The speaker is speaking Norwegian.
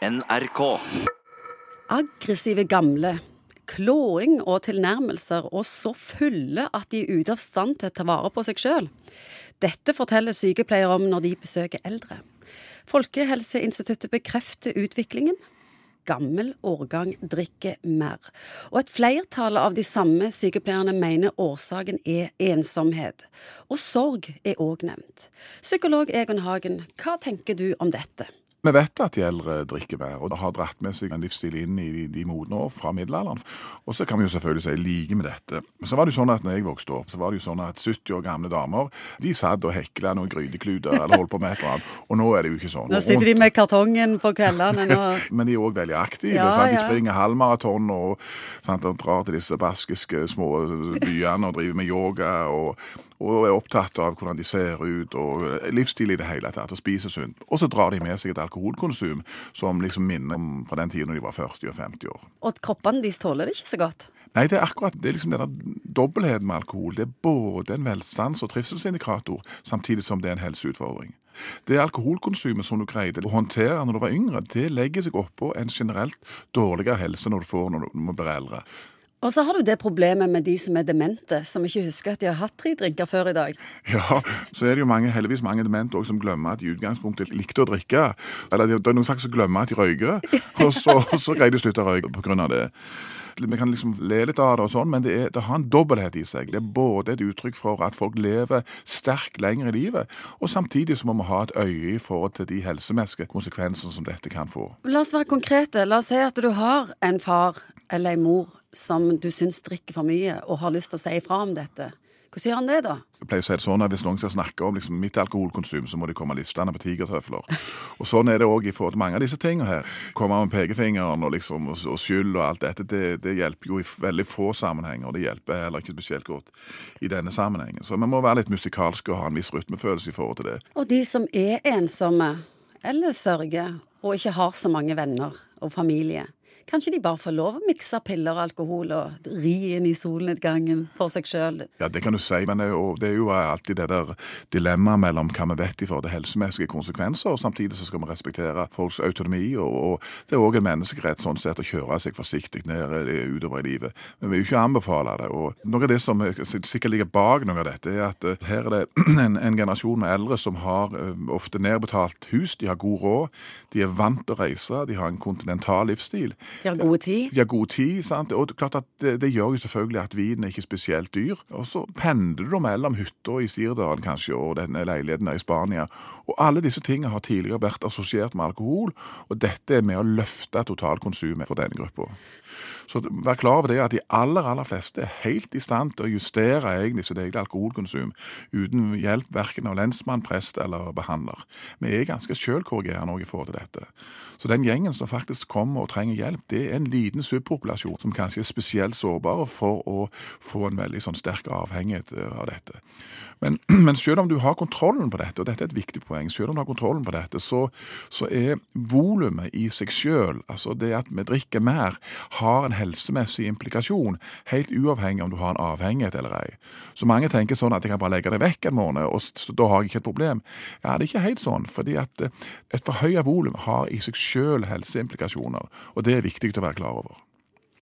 NRK. Aggressive gamle. Klåing og tilnærmelser, og så fulle at de er ute av stand til å ta vare på seg sjøl. Dette forteller sykepleiere om når de besøker eldre. Folkehelseinstituttet bekrefter utviklingen. Gammel årgang drikker mer. Og et flertall av de samme sykepleierne mener årsaken er ensomhet. Og sorg er òg nevnt. Psykolog Egon Hagen, hva tenker du om dette? Vi vet at de eldre drikker mer, og har dratt med seg en livsstil inn i de, de modne år fra middelalderen. Og så kan vi jo selvfølgelig si like med dette. Så var det jo sånn at når jeg vokste opp, så var det jo sånn at 70 år gamle damer de satt og hekla noen grytekluter eller holdt på med et eller annet. Og nå er det jo ikke sånn. Nå sitter de med kartongen på kveldene. Nå. Men de er òg veldig aktive. Ja, sant? De springer halvmaraton og, sant, og drar til disse baskiske små byene og driver med yoga. og og er opptatt av hvordan de ser ut, og livsstil i det hele tatt, og spiser sunt. Og så drar de med seg et alkoholkonsum som liksom minner om fra den tiden de var 40 og 50 år. Og kroppene deres tåler det ikke så godt. Nei, det er akkurat det er liksom denne dobbeltheten med alkohol. Det er både en velstands- og trivselsindikator, samtidig som det er en helseutfordring. Det alkoholkonsumet som du greide å håndtere når du var yngre, det legger seg oppå en generelt dårligere helse når du får når du blir eldre. Og så har du det problemet med de som er demente, som ikke husker at de har hatt tre drinker før i dag. Ja, så er det jo mange, heldigvis mange demente også som glemmer at de i utgangspunktet likte å drikke. Eller det er noen faktisk som glemmer at de røyker, og så, så greier de å slutte å røyke av det. Vi kan liksom le litt av det, og sånn, men det, er, det har en dobbelthet i seg. Det er både et uttrykk for at folk lever sterkt lenger i livet, og samtidig så må vi ha et øye i forhold til de helsemessige konsekvensene som dette kan få. La oss være konkrete. La oss si at du har en far eller en mor som du syns drikker for mye, og har lyst til å si ifra om dette. Hvordan gjør han det, da? Jeg pleier å si det sånn at Hvis noen skal snakke om liksom, mitt alkoholkonsum, så må de komme listende på tigertøfler. Og Sånn er det òg i forhold til mange av disse tingene her. Komme med pekefingeren og, liksom, og, og skyld og alt dette, det, det hjelper jo i veldig få sammenhenger. Og det hjelper heller ikke spesielt godt i denne sammenhengen. Så vi må være litt musikalske og ha en viss rytmefølelse i forhold til det. Og de som er ensomme, eller sørger, og ikke har så mange venner og familie. Kanskje de bare får lov å mikse piller og alkohol og ri inn i solnedgangen for seg sjøl. Ja, det kan du si, men det er jo, det er jo alltid det der dilemmaet mellom hva vi vet i forhold til helsemessige konsekvenser, og samtidig så skal vi respektere folks autonomi. Og, og det er òg en menneskerett sånn sett å kjøre seg forsiktig ned eh, utover i livet. Men vi vil ikke anbefale det. og Noe av det som sikkert ligger bak noe av dette, er at eh, her er det en, en generasjon med eldre som har eh, ofte nedbetalt hus, de har god råd, de er vant til å reise, de har en kontinental livsstil. De har god tid. De har god tid, sant? og klart at det, det gjør jo selvfølgelig at vinen er ikke spesielt dyr. Og så pendler du mellom hytta i Sirdalen kanskje, og denne leiligheten der i Spania. Og alle disse tingene har tidligere vært assosiert med alkohol, og dette er med å løfte totalkonsumet for denne gruppa. Så vær klar over det at de aller aller fleste er helt i stand til å justere egentlig sitt eget alkoholkonsum uten hjelp verken av lensmann, prest eller behandler. Vi er ganske sjølkorrigerende i forhold til dette. Så den gjengen som faktisk kommer og trenger hjelp, det er en liten subpopulasjon som kanskje er spesielt sårbare for å få en veldig sånn sterk avhengighet eh, av dette. Men, men selv om du har kontrollen på dette, og dette er et viktig poeng, selv om du har kontrollen på dette, så, så er volumet i seg selv, altså det at vi drikker mer, har en helsemessig implikasjon, helt uavhengig om du har en avhengighet eller ei. Så mange tenker sånn at jeg kan bare legge det vekk en måned, og da har jeg ikke et problem. Ja, det er ikke helt sånn, fordi at eh, et forhøyet volum har i seg selv helseimplikasjoner, og det er viktig å være klar over.